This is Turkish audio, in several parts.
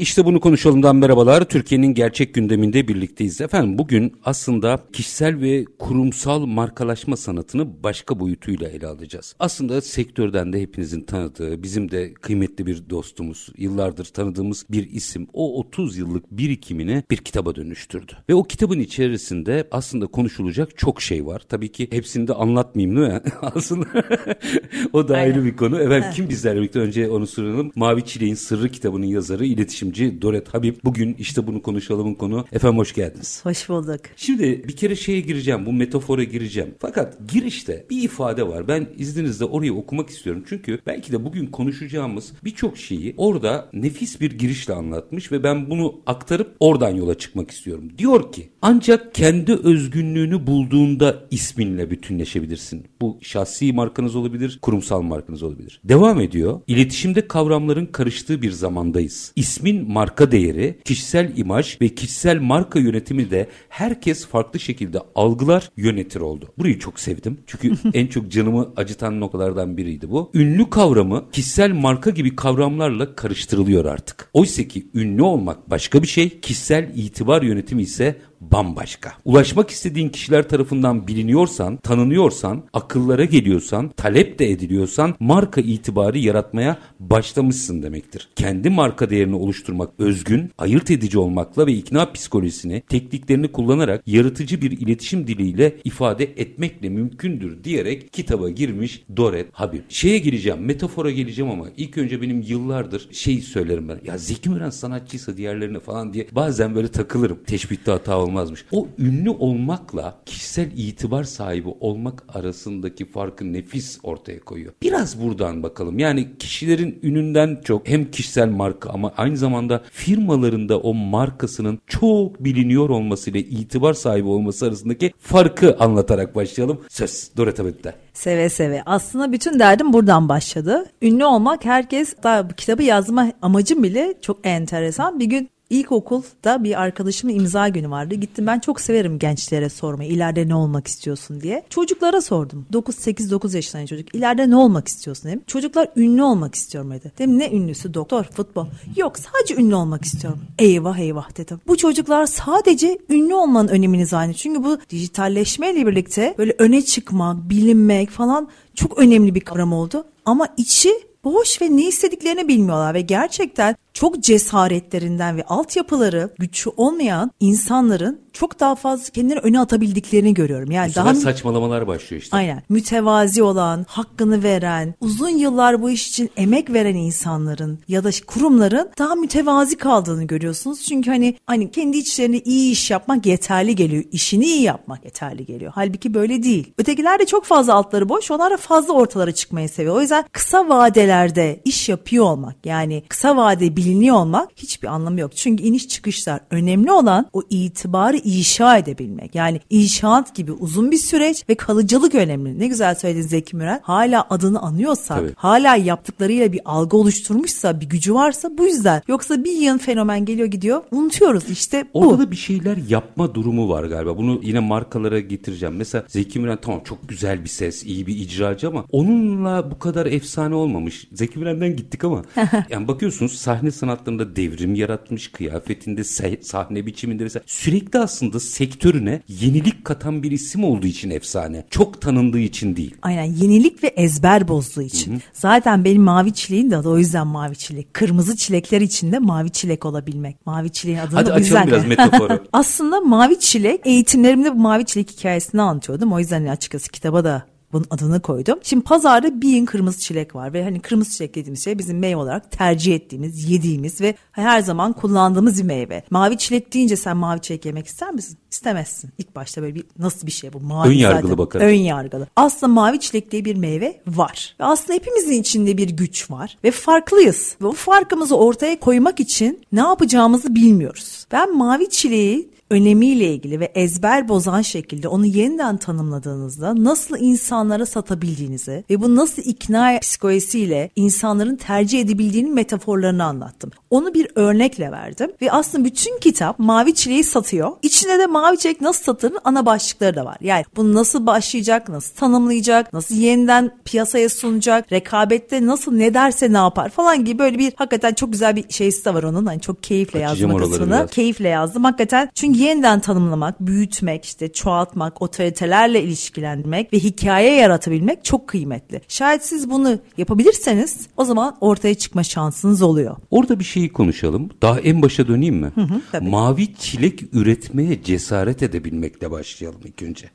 İşte bunu konuşalımdan merhabalar. Türkiye'nin gerçek gündeminde birlikteyiz. Efendim bugün aslında kişisel ve kurumsal markalaşma sanatını başka boyutuyla ele alacağız. Aslında sektörden de hepinizin tanıdığı, bizim de kıymetli bir dostumuz, yıllardır tanıdığımız bir isim o 30 yıllık birikimini bir kitaba dönüştürdü. Ve o kitabın içerisinde aslında konuşulacak çok şey var. Tabii ki hepsini de anlatmayayım değil mi? aslında o da Aynen. ayrı bir konu. Efendim kim bizlerle birlikte önce onu soralım. Mavi Çileğin Sırrı kitabının yazarı, iletişim girişimci Doret Habib. Bugün işte bunu konuşalımın konu. Efendim hoş geldiniz. Hoş bulduk. Şimdi bir kere şeye gireceğim. Bu metafora gireceğim. Fakat girişte bir ifade var. Ben izninizle orayı okumak istiyorum. Çünkü belki de bugün konuşacağımız birçok şeyi orada nefis bir girişle anlatmış ve ben bunu aktarıp oradan yola çıkmak istiyorum. Diyor ki ancak kendi özgünlüğünü bulduğunda isminle bütünleşebilirsin. Bu şahsi markanız olabilir, kurumsal markanız olabilir. Devam ediyor. İletişimde kavramların karıştığı bir zamandayız. İsmin marka değeri, kişisel imaj ve kişisel marka yönetimi de herkes farklı şekilde algılar, yönetir oldu. Burayı çok sevdim. Çünkü en çok canımı acıtan noktalardan biriydi bu. Ünlü kavramı kişisel marka gibi kavramlarla karıştırılıyor artık. Oysa ki ünlü olmak başka bir şey, kişisel itibar yönetimi ise bambaşka. Ulaşmak istediğin kişiler tarafından biliniyorsan, tanınıyorsan, akıllara geliyorsan, talep de ediliyorsan marka itibarı yaratmaya başlamışsın demektir. Kendi marka değerini oluşturmak özgün, ayırt edici olmakla ve ikna psikolojisini, tekniklerini kullanarak yaratıcı bir iletişim diliyle ifade etmekle mümkündür diyerek kitaba girmiş Doret Habib. Şeye geleceğim, metafora geleceğim ama ilk önce benim yıllardır şey söylerim ben. Ya Zeki Müren sanatçıysa diğerlerine falan diye bazen böyle takılırım. Teşbihte hata olmazmış. O ünlü olmakla kişisel itibar sahibi olmak arasındaki farkı nefis ortaya koyuyor. Biraz buradan bakalım. Yani kişilerin ününden çok hem kişisel marka ama aynı zamanda firmalarında o markasının çok biliniyor olmasıyla itibar sahibi olması arasındaki farkı anlatarak başlayalım. Söz Dorota Böp'ten. Seve seve. Aslında bütün derdim buradan başladı. Ünlü olmak herkes bu kitabı yazma amacım bile çok enteresan. Bir gün İlkokulda bir arkadaşımın imza günü vardı. Gittim ben çok severim gençlere sormayı. İleride ne olmak istiyorsun diye. Çocuklara sordum. 9 8 9 yaşlarında çocuk. İleride ne olmak istiyorsun dedim. Çocuklar ünlü olmak istiyorum dedi. Dedim ne ünlüsü? Doktor, futbol. Yok sadece ünlü olmak istiyorum. Eyvah eyvah dedim. Bu çocuklar sadece ünlü olmanın önemini zannediyor. Çünkü bu dijitalleşmeyle birlikte böyle öne çıkmak, bilinmek falan çok önemli bir kavram oldu. Ama içi boş ve ne istediklerini bilmiyorlar ve gerçekten çok cesaretlerinden ve altyapıları güçlü olmayan insanların çok daha fazla kendini öne atabildiklerini görüyorum. Yani daha saçmalamalar başlıyor işte. Aynen. Mütevazi olan, hakkını veren, uzun yıllar bu iş için emek veren insanların ya da kurumların daha mütevazi kaldığını görüyorsunuz. Çünkü hani hani kendi içlerinde iyi iş yapmak yeterli geliyor. İşini iyi yapmak yeterli geliyor. Halbuki böyle değil. Ötekiler de çok fazla altları boş. Onlar da fazla ortalara çıkmayı seviyor. O yüzden kısa vadelerde iş yapıyor olmak yani kısa vade biliniyor olmak hiçbir anlamı yok. Çünkü iniş çıkışlar önemli olan o itibarı inşa edebilmek. Yani inşaat gibi uzun bir süreç ve kalıcılık önemli. Ne güzel söyledin Zeki Müren. Hala adını anıyorsa, Tabii. hala yaptıklarıyla bir algı oluşturmuşsa, bir gücü varsa bu yüzden. Yoksa bir yığın fenomen geliyor gidiyor. Unutuyoruz işte bu. Orada da bir şeyler yapma durumu var galiba. Bunu yine markalara getireceğim. Mesela Zeki Müren tamam çok güzel bir ses, iyi bir icracı ama onunla bu kadar efsane olmamış. Zeki Müren'den gittik ama yani bakıyorsunuz sahne sanatlarında devrim yaratmış, kıyafetinde, sahne biçiminde mesela sürekli aslında aslında sektörüne yenilik katan bir isim olduğu için efsane. Çok tanındığı için değil. Aynen yenilik ve ezber bozduğu için. Hı hı. Zaten benim mavi çileğin de adı o yüzden mavi çilek. Kırmızı çilekler içinde mavi çilek olabilmek. Mavi çileğin adını Hadi o yüzden. Hadi açalım biraz metaforu. aslında mavi çilek eğitimlerimde bu mavi çilek hikayesini anlatıyordum. O yüzden açıkçası kitaba da bunun adını koydum. Şimdi pazarda yığın kırmızı çilek var ve hani kırmızı çilek dediğimiz şey bizim meyve olarak tercih ettiğimiz, yediğimiz ve her zaman kullandığımız bir meyve. Mavi çilek deyince sen mavi çilek yemek ister misin? İstemezsin. İlk başta böyle bir nasıl bir şey bu? Mavi Ön yargılı bakarım. Ön yargılı. Aslında mavi çilek diye bir meyve var. Ve aslında hepimizin içinde bir güç var ve farklıyız. Ve o farkımızı ortaya koymak için ne yapacağımızı bilmiyoruz. Ben mavi çileği önemiyle ilgili ve ezber bozan şekilde onu yeniden tanımladığınızda nasıl insanlara satabildiğinizi ve bu nasıl ikna psikolojisiyle insanların tercih edebildiğinin metaforlarını anlattım. Onu bir örnekle verdim ve aslında bütün kitap mavi çileği satıyor. İçinde de mavi çilek nasıl satılır ana başlıkları da var. Yani bunu nasıl başlayacak, nasıl tanımlayacak, nasıl yeniden piyasaya sunacak, rekabette nasıl ne derse ne yapar falan gibi böyle bir hakikaten çok güzel bir şeysi de var onun. Hani çok keyifle Açacağım yazdım kısmını. biraz. Keyifle yazdım. Hakikaten çünkü yeniden tanımlamak, büyütmek, işte çoğaltmak, otoritelerle ilişkilendirmek ve hikaye yaratabilmek çok kıymetli. Şayet siz bunu yapabilirseniz o zaman ortaya çıkma şansınız oluyor. Orada bir şeyi konuşalım. Daha en başa döneyim mi? tabii. Mavi çilek üretmeye cesaret edebilmekle başlayalım ilk önce.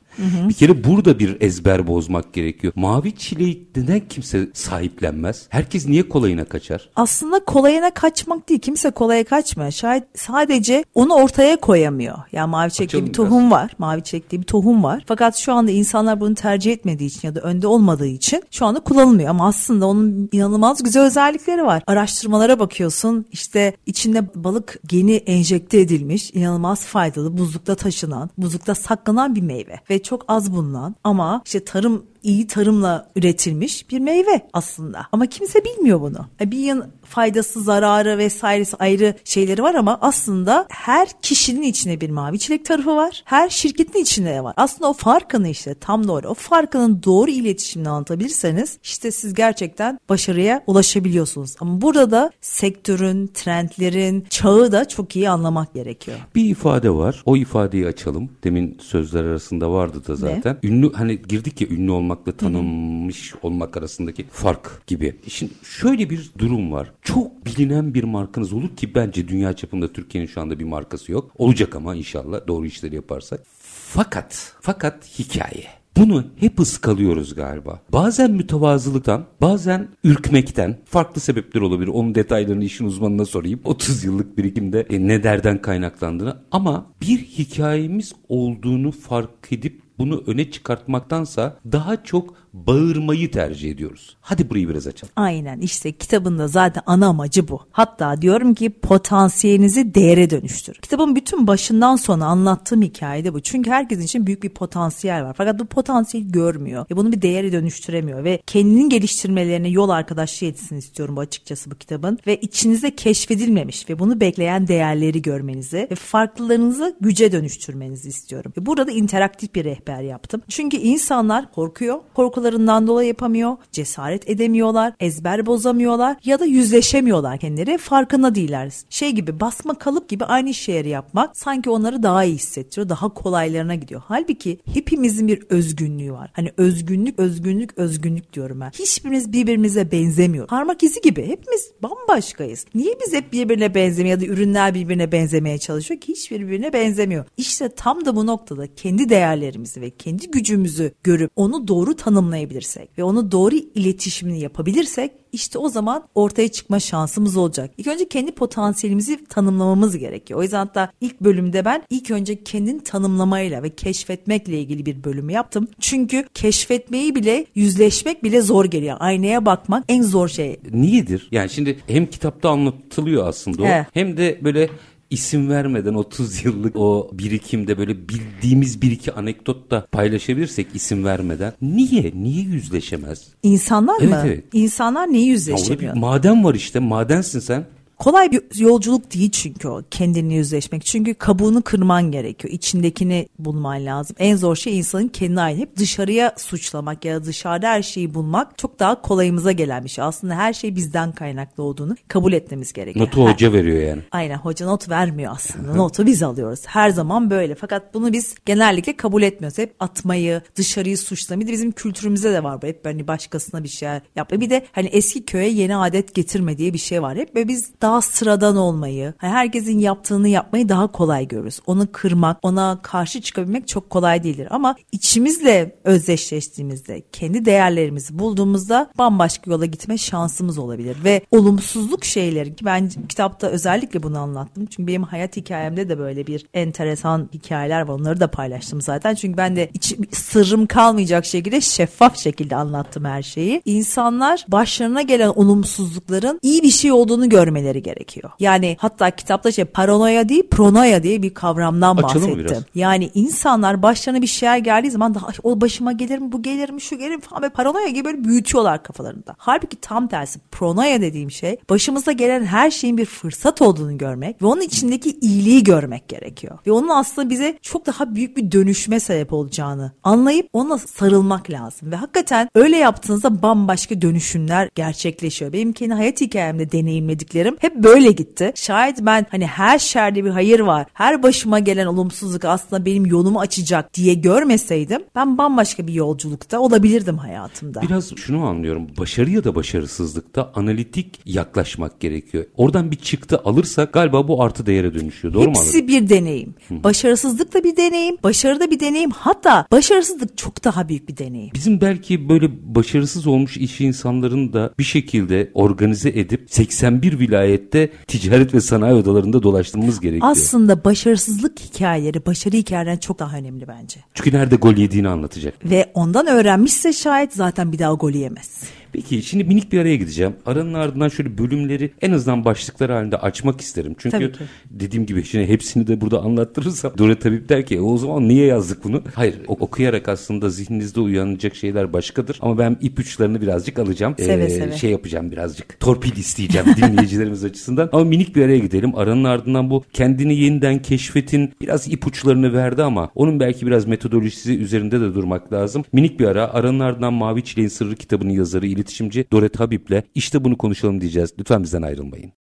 Bir kere burada bir ezber bozmak gerekiyor. Mavi çileği neden kimse sahiplenmez? Herkes niye kolayına kaçar? aslında kolayına kaçmak değil. Kimse kolaya kaçmıyor. Şayet sadece onu ortaya koyamıyor. Yani mavi çilek diye bir tohum var. Mavi çilek diye bir tohum var. Fakat şu anda insanlar bunu tercih etmediği için ya da önde olmadığı için şu anda kullanılmıyor. Ama aslında onun inanılmaz güzel özellikleri var. Araştırmalara bakıyorsun. işte içinde balık geni enjekte edilmiş. inanılmaz faydalı. Buzlukta taşınan, buzlukta saklanan bir meyve. Ve çok az bulunan ama işte tarım iyi tarımla üretilmiş bir meyve aslında. Ama kimse bilmiyor bunu. E, Bir yan faydası, zararı vesairesi ayrı şeyleri var ama aslında her kişinin içinde bir mavi çilek tarafı var. Her şirketin içinde de var. Aslında o farkını işte tam doğru. O farkının doğru iletişimle anlatabilirseniz işte siz gerçekten başarıya ulaşabiliyorsunuz. Ama burada da sektörün, trendlerin, çağı da çok iyi anlamak gerekiyor. Bir ifade var. O ifadeyi açalım. Demin sözler arasında vardı da zaten. Ünlü hani girdik ya ünlü olmakla tanınmış olmak arasındaki fark gibi. Şimdi şöyle bir durum var. Çok bilinen bir markanız olur ki bence dünya çapında Türkiye'nin şu anda bir markası yok. Olacak ama inşallah doğru işleri yaparsak. Fakat fakat hikaye. Bunu hep ıskalıyoruz galiba. Bazen mütevazılıktan, bazen ürkmekten farklı sebepler olabilir. Onun detaylarını işin uzmanına sorayım. 30 yıllık birikimde e, ne derden kaynaklandığını ama bir hikayemiz olduğunu fark edip bunu öne çıkartmaktansa daha çok bağırmayı tercih ediyoruz. Hadi burayı biraz açalım. Aynen işte kitabında zaten ana amacı bu. Hatta diyorum ki potansiyelinizi değere dönüştür. Kitabın bütün başından sona anlattığım hikaye de bu. Çünkü herkesin için büyük bir potansiyel var. Fakat bu potansiyeli görmüyor ve bunu bir değere dönüştüremiyor ve kendini geliştirmelerine yol arkadaşlığı etsin istiyorum bu açıkçası bu kitabın. Ve içinizde keşfedilmemiş ve bunu bekleyen değerleri görmenizi ve farklılarınızı güce dönüştürmenizi istiyorum. Ve burada interaktif bir rehber yaptım. Çünkü insanlar korkuyor. Korkularından dolayı yapamıyor. Cesaret edemiyorlar. Ezber bozamıyorlar. Ya da yüzleşemiyorlar kendileri. Farkında değiller. Şey gibi basma kalıp gibi aynı şeyleri yapmak sanki onları daha iyi hissettiriyor. Daha kolaylarına gidiyor. Halbuki hepimizin bir özgünlüğü var. Hani özgünlük, özgünlük, özgünlük diyorum ben. Hiçbirimiz birbirimize benzemiyor. Parmak izi gibi. Hepimiz bambaşkayız. Niye biz hep birbirine benzemiyor ya da ürünler birbirine benzemeye çalışıyor ki hiç birbirine benzemiyor. İşte tam da bu noktada kendi değerlerimizi ve kendi gücümüzü görüp onu doğru tanımlayabilirsek ve onu doğru iletişimini yapabilirsek işte o zaman ortaya çıkma şansımız olacak. İlk önce kendi potansiyelimizi tanımlamamız gerekiyor. O yüzden hatta ilk bölümde ben ilk önce kendini tanımlamayla ve keşfetmekle ilgili bir bölümü yaptım. Çünkü keşfetmeyi bile yüzleşmek bile zor geliyor. Aynaya bakmak en zor şey. Niyedir? Yani şimdi hem kitapta anlatılıyor aslında o Evet. hem de böyle isim vermeden 30 yıllık o birikimde böyle bildiğimiz bir iki anekdot da paylaşabilirsek isim vermeden. Niye? Niye yüzleşemez? İnsanlar Evet, mı? evet. İnsanlar Ya orada yüzleşemiyor? bir maden var işte. Madensin sen. Kolay bir yolculuk değil çünkü o kendini yüzleşmek. Çünkü kabuğunu kırman gerekiyor. İçindekini bulman lazım. En zor şey insanın kendine ait. Hep dışarıya suçlamak ya da dışarıda her şeyi bulmak çok daha kolayımıza gelen bir şey. Aslında her şey bizden kaynaklı olduğunu kabul etmemiz gerekiyor. Notu Her- hoca veriyor yani. Aynen hoca not vermiyor aslında. Notu biz alıyoruz. Her zaman böyle. Fakat bunu biz genellikle kabul etmiyoruz. Hep atmayı, dışarıyı suçlamayı. Bir de bizim kültürümüzde de var bu. Hep hani başkasına bir şey yapma. Bir de hani eski köye yeni adet getirme diye bir şey var. Hep böyle biz daha sıradan olmayı, hani herkesin yaptığını yapmayı daha kolay görürüz. Onu kırmak, ona karşı çıkabilmek çok kolay değildir. Ama içimizle özdeşleştiğimizde, kendi değerlerimizi bulduğumuzda bambaşka yola gitme şansımız olabilir. Ve olumsuzluk şeyleri ben kitapta özellikle bunu anlattım. Çünkü benim hayat hikayemde de böyle bir enteresan hikayeler var. Onları da paylaştım zaten. Çünkü ben de iç, sırrım kalmayacak şekilde şeffaf şekilde anlattım her şeyi. İnsanlar başlarına gelen olumsuzlukların iyi bir şey olduğunu görmeleri bilmeleri gerekiyor. Yani hatta kitapta şey paranoya değil pronoya diye bir kavramdan Açalım bahsettim. biraz? Yani insanlar başlarına bir şeyler geldiği zaman daha "Ay, o başıma gelir mi bu gelir mi şu gelir mi falan böyle paranoya gibi böyle büyütüyorlar kafalarında. Halbuki tam tersi pronoya dediğim şey başımıza gelen her şeyin bir fırsat olduğunu görmek ve onun içindeki iyiliği görmek gerekiyor. Ve onun aslında bize çok daha büyük bir dönüşme sebep olacağını anlayıp ona sarılmak lazım. Ve hakikaten öyle yaptığınızda bambaşka dönüşümler gerçekleşiyor. Benim kendi hayat hikayemde deneyimlediklerim hep böyle gitti. Şayet ben hani her şerde bir hayır var, her başıma gelen olumsuzluk aslında benim yolumu açacak diye görmeseydim ben bambaşka bir yolculukta olabilirdim hayatımda. Biraz şunu anlıyorum. Başarı ya da başarısızlıkta analitik yaklaşmak gerekiyor. Oradan bir çıktı alırsak galiba bu artı değere dönüşüyor. Doğru mu anladım? Hepsi bir deneyim. Başarısızlık da bir deneyim, başarı da bir deneyim. Hatta başarısızlık çok daha büyük bir deneyim. Bizim belki böyle başarısız olmuş iş insanların da bir şekilde organize edip 81 vilayette ticaret ve sanayi odalarında dolaştırmamız gerekiyor. Aslında başarısızlık hikayeleri başarı hikayelerinden çok daha önemli bence. Çünkü nerede gol yediğini anlatacak. Ve ondan öğrenmişse şayet zaten bir daha gol yemez. Peki şimdi minik bir araya gideceğim. Aranın ardından şöyle bölümleri en azından başlıklar halinde açmak isterim. Çünkü dediğim gibi şimdi hepsini de burada anlattırırsam Dore Tabip der ki "E, o zaman niye yazdık bunu? Hayır okuyarak aslında zihninizde uyanacak şeyler başkadır. Ama ben ipuçlarını birazcık alacağım. Seve seve. Şey yapacağım birazcık. Torpil isteyeceğim dinleyicilerimiz açısından. Ama minik bir araya gidelim. Aranın ardından bu kendini yeniden keşfetin biraz ipuçlarını verdi ama onun belki biraz metodolojisi üzerinde de durmak lazım. Minik bir ara. Aranın ardından Mavi Çileğin Sırrı kitabının yazarı, iletişimci Doret Habib'le işte bunu konuşalım diyeceğiz. Lütfen bizden ayrılmayın.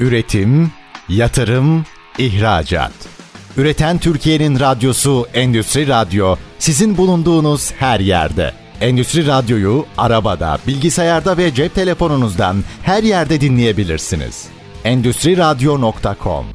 Üretim, yatırım, ihracat. Üreten Türkiye'nin radyosu Endüstri Radyo sizin bulunduğunuz her yerde. Endüstri Radyo'yu arabada, bilgisayarda ve cep telefonunuzdan her yerde dinleyebilirsiniz. Endüstri Radyo.com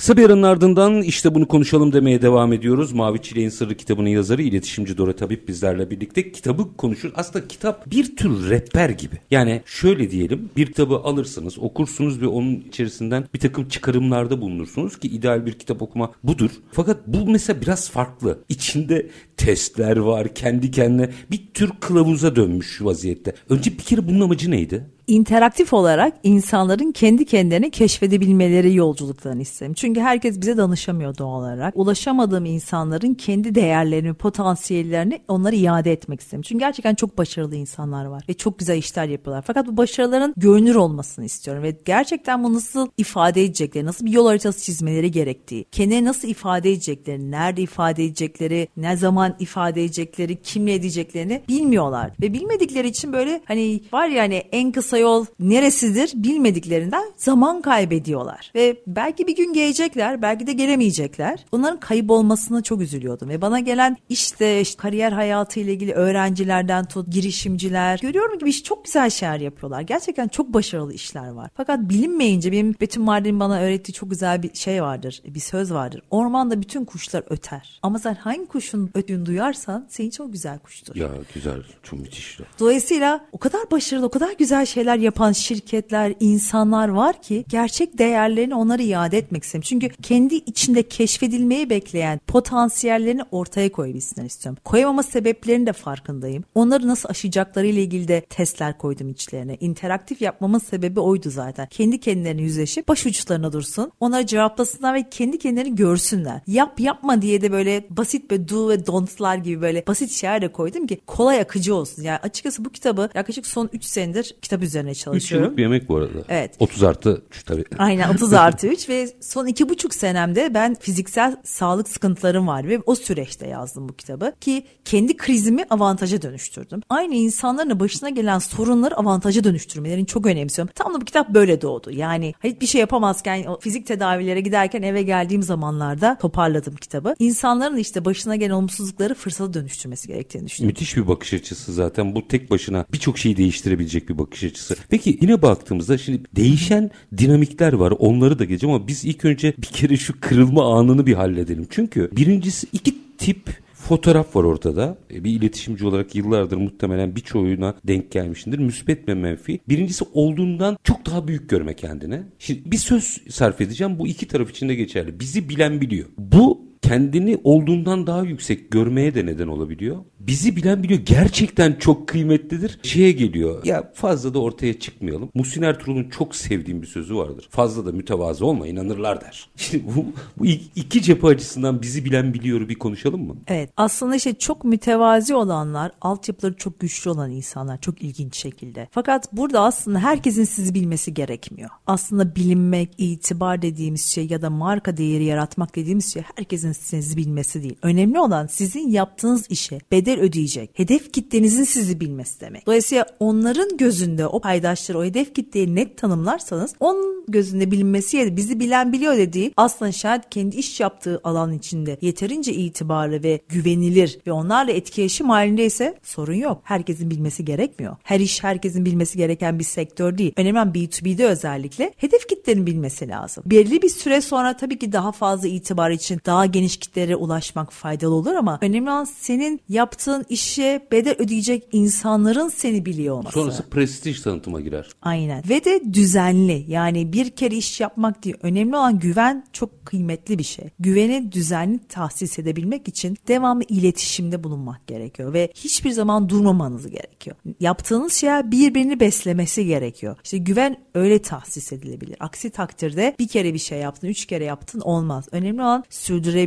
Kısa bir aranın ardından işte bunu konuşalım demeye devam ediyoruz. Mavi Çileğin Sırrı kitabının yazarı, iletişimci Dora Tabip bizlerle birlikte kitabı konuşur. Aslında kitap bir tür rehber gibi. Yani şöyle diyelim bir kitabı alırsınız, okursunuz ve onun içerisinden bir takım çıkarımlarda bulunursunuz ki ideal bir kitap okuma budur. Fakat bu mesela biraz farklı. İçinde testler var, kendi kendine bir tür kılavuza dönmüş vaziyette. Önce bir kere bunun amacı neydi? İnteraktif olarak insanların kendi kendilerini keşfedebilmeleri yolculuklarını isterim. Çünkü herkes bize danışamıyor doğal olarak. Ulaşamadığım insanların kendi değerlerini, potansiyellerini onları iade etmek isterim. Çünkü gerçekten çok başarılı insanlar var ve çok güzel işler yapıyorlar. Fakat bu başarıların görünür olmasını istiyorum ve gerçekten bu nasıl ifade edecekleri, nasıl bir yol haritası çizmeleri gerektiği, kendini nasıl ifade edecekleri, nerede ifade edecekleri, ne zaman ifade edecekleri, kimle edeceklerini bilmiyorlar. Ve bilmedikleri için böyle hani var ya hani en kısa yol neresidir bilmediklerinden zaman kaybediyorlar. Ve belki bir gün gelecekler, belki de gelemeyecekler. Bunların kaybolmasına çok üzülüyordum. Ve bana gelen işte, işte kariyer hayatı ile ilgili öğrencilerden tut, girişimciler. Görüyorum ki iş çok güzel şeyler yapıyorlar. Gerçekten çok başarılı işler var. Fakat bilinmeyince benim Betül Mardin'in bana öğrettiği çok güzel bir şey vardır, bir söz vardır. Ormanda bütün kuşlar öter. Ama sen hangi kuşun ötüğünü duyarsan senin o güzel kuştur. Ya güzel, çok müthiş. Dolayısıyla o kadar başarılı, o kadar güzel şeyler yapan şirketler, insanlar var ki gerçek değerlerini onlara iade etmek istiyorum. Çünkü kendi içinde keşfedilmeyi bekleyen potansiyellerini ortaya koyabilsinler istiyorum. Koyamama sebeplerinin de farkındayım. Onları nasıl aşacakları ile ilgili de testler koydum içlerine. İnteraktif yapmamın sebebi oydu zaten. Kendi kendilerine yüzleşip baş uçlarına dursun. Onlara cevaplasınlar ve kendi kendilerini görsünler. Yap yapma diye de böyle basit ve do ve don't'lar gibi böyle basit şeyler de koydum ki kolay akıcı olsun. Yani açıkçası bu kitabı yaklaşık son 3 senedir kitap üzerine 3 çalışıyorum. yıllık bir yemek bu arada. Evet. 30 artı 3 tabii. Aynen 30 artı 3 ve son iki buçuk senemde ben fiziksel sağlık sıkıntılarım var ve o süreçte yazdım bu kitabı ki kendi krizimi avantaja dönüştürdüm. Aynı insanların başına gelen sorunları avantaja dönüştürmelerini çok önemsiyorum. Tam da bu kitap böyle doğdu. Yani hiçbir şey yapamazken fizik tedavilere giderken eve geldiğim zamanlarda toparladım kitabı. İnsanların işte başına gelen olumsuzlukları fırsata dönüştürmesi gerektiğini düşünüyorum. Müthiş bir bakış açısı zaten. Bu tek başına birçok şeyi değiştirebilecek bir bakış açısı. Peki yine baktığımızda şimdi değişen dinamikler var. Onları da geleceğim ama biz ilk önce bir kere şu kırılma anını bir halledelim. Çünkü birincisi iki tip fotoğraf var ortada. E, Bir iletişimci olarak yıllardır muhtemelen birçoğuna denk gelmişindir. Müspet ve menfi. Birincisi olduğundan çok daha büyük görme kendine. Şimdi bir söz sarf edeceğim. Bu iki taraf için de geçerli. Bizi bilen biliyor. Bu kendini olduğundan daha yüksek görmeye de neden olabiliyor. Bizi bilen biliyor gerçekten çok kıymetlidir. Şeye geliyor ya fazla da ortaya çıkmayalım. Muhsin Ertuğrul'un çok sevdiğim bir sözü vardır. Fazla da mütevazı olma inanırlar der. Şimdi bu, bu iki cephe açısından bizi bilen biliyoru bir konuşalım mı? Evet aslında işte çok mütevazi olanlar, altyapıları çok güçlü olan insanlar çok ilginç şekilde. Fakat burada aslında herkesin sizi bilmesi gerekmiyor. Aslında bilinmek, itibar dediğimiz şey ya da marka değeri yaratmak dediğimiz şey herkesin sizi bilmesi değil. Önemli olan sizin yaptığınız işe bedel ödeyecek. Hedef kitlenizin sizi bilmesi demek. Dolayısıyla onların gözünde o paydaşları, o hedef kitleyi net tanımlarsanız onun gözünde bilinmesi ya bizi bilen biliyor dediği aslında şayet kendi iş yaptığı alan içinde yeterince itibarlı ve güvenilir ve onlarla etkileşim halindeyse sorun yok. Herkesin bilmesi gerekmiyor. Her iş herkesin bilmesi gereken bir sektör değil. Önemli olan B2B'de özellikle hedef kitlenin bilmesi lazım. Belli bir süre sonra tabii ki daha fazla itibar için daha geniş kitlere ulaşmak faydalı olur ama önemli olan senin yaptığın işe bedel ödeyecek insanların seni biliyor olması. Sonrası prestij tanıtıma girer. Aynen. Ve de düzenli. Yani bir kere iş yapmak değil. Önemli olan güven çok kıymetli bir şey. Güveni düzenli tahsis edebilmek için devamlı iletişimde bulunmak gerekiyor ve hiçbir zaman durmamanız gerekiyor. Yaptığınız şeyler birbirini beslemesi gerekiyor. İşte güven öyle tahsis edilebilir. Aksi takdirde bir kere bir şey yaptın, üç kere yaptın olmaz. Önemli olan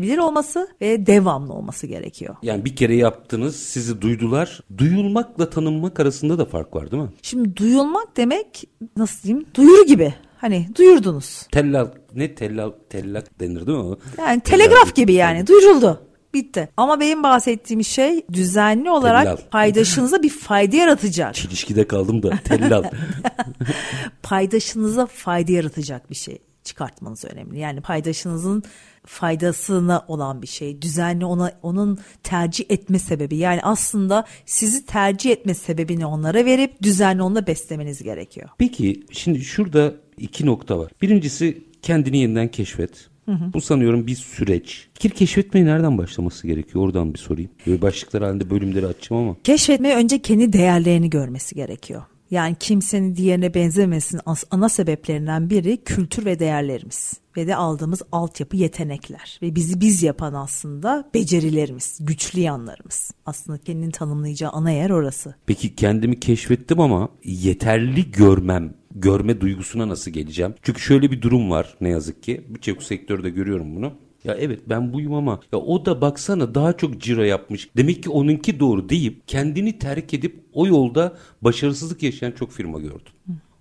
sürdürebilir olması ve devamlı olması gerekiyor. Yani bir kere yaptınız, sizi duydular. Duyulmakla tanınmak arasında da fark var değil mi? Şimdi duyulmak demek nasıl diyeyim? Duyuru gibi. Hani duyurdunuz. Tellal ne tellal tellak denir değil mi? Yani telegraf gibi yani duyuruldu. Bitti. Ama benim bahsettiğim şey düzenli olarak Tellal. paydaşınıza bir fayda yaratacak. Çelişkide kaldım da tellal. paydaşınıza fayda yaratacak bir şey çıkartmanız önemli. Yani paydaşınızın faydasına olan bir şey. Düzenli ona onun tercih etme sebebi. Yani aslında sizi tercih etme sebebini onlara verip düzenli onunla beslemeniz gerekiyor. Peki şimdi şurada iki nokta var. Birincisi kendini yeniden keşfet. Bu sanıyorum bir süreç. Fikir keşfetmeye nereden başlaması gerekiyor? Oradan bir sorayım. Böyle başlıklar halinde bölümleri açacağım ama. Keşfetmeye önce kendi değerlerini görmesi gerekiyor. Yani kimsenin diğerine benzemesin ana sebeplerinden biri kültür ve değerlerimiz ve de aldığımız altyapı yetenekler ve bizi biz yapan aslında becerilerimiz, güçlü yanlarımız. Aslında kendini tanımlayacağı ana yer orası. Peki kendimi keşfettim ama yeterli görmem görme duygusuna nasıl geleceğim? Çünkü şöyle bir durum var ne yazık ki. Birçok sektörde görüyorum bunu. Ya evet ben buyum ama ya o da baksana daha çok ciro yapmış. Demek ki onunki doğru deyip kendini terk edip o yolda başarısızlık yaşayan çok firma gördüm.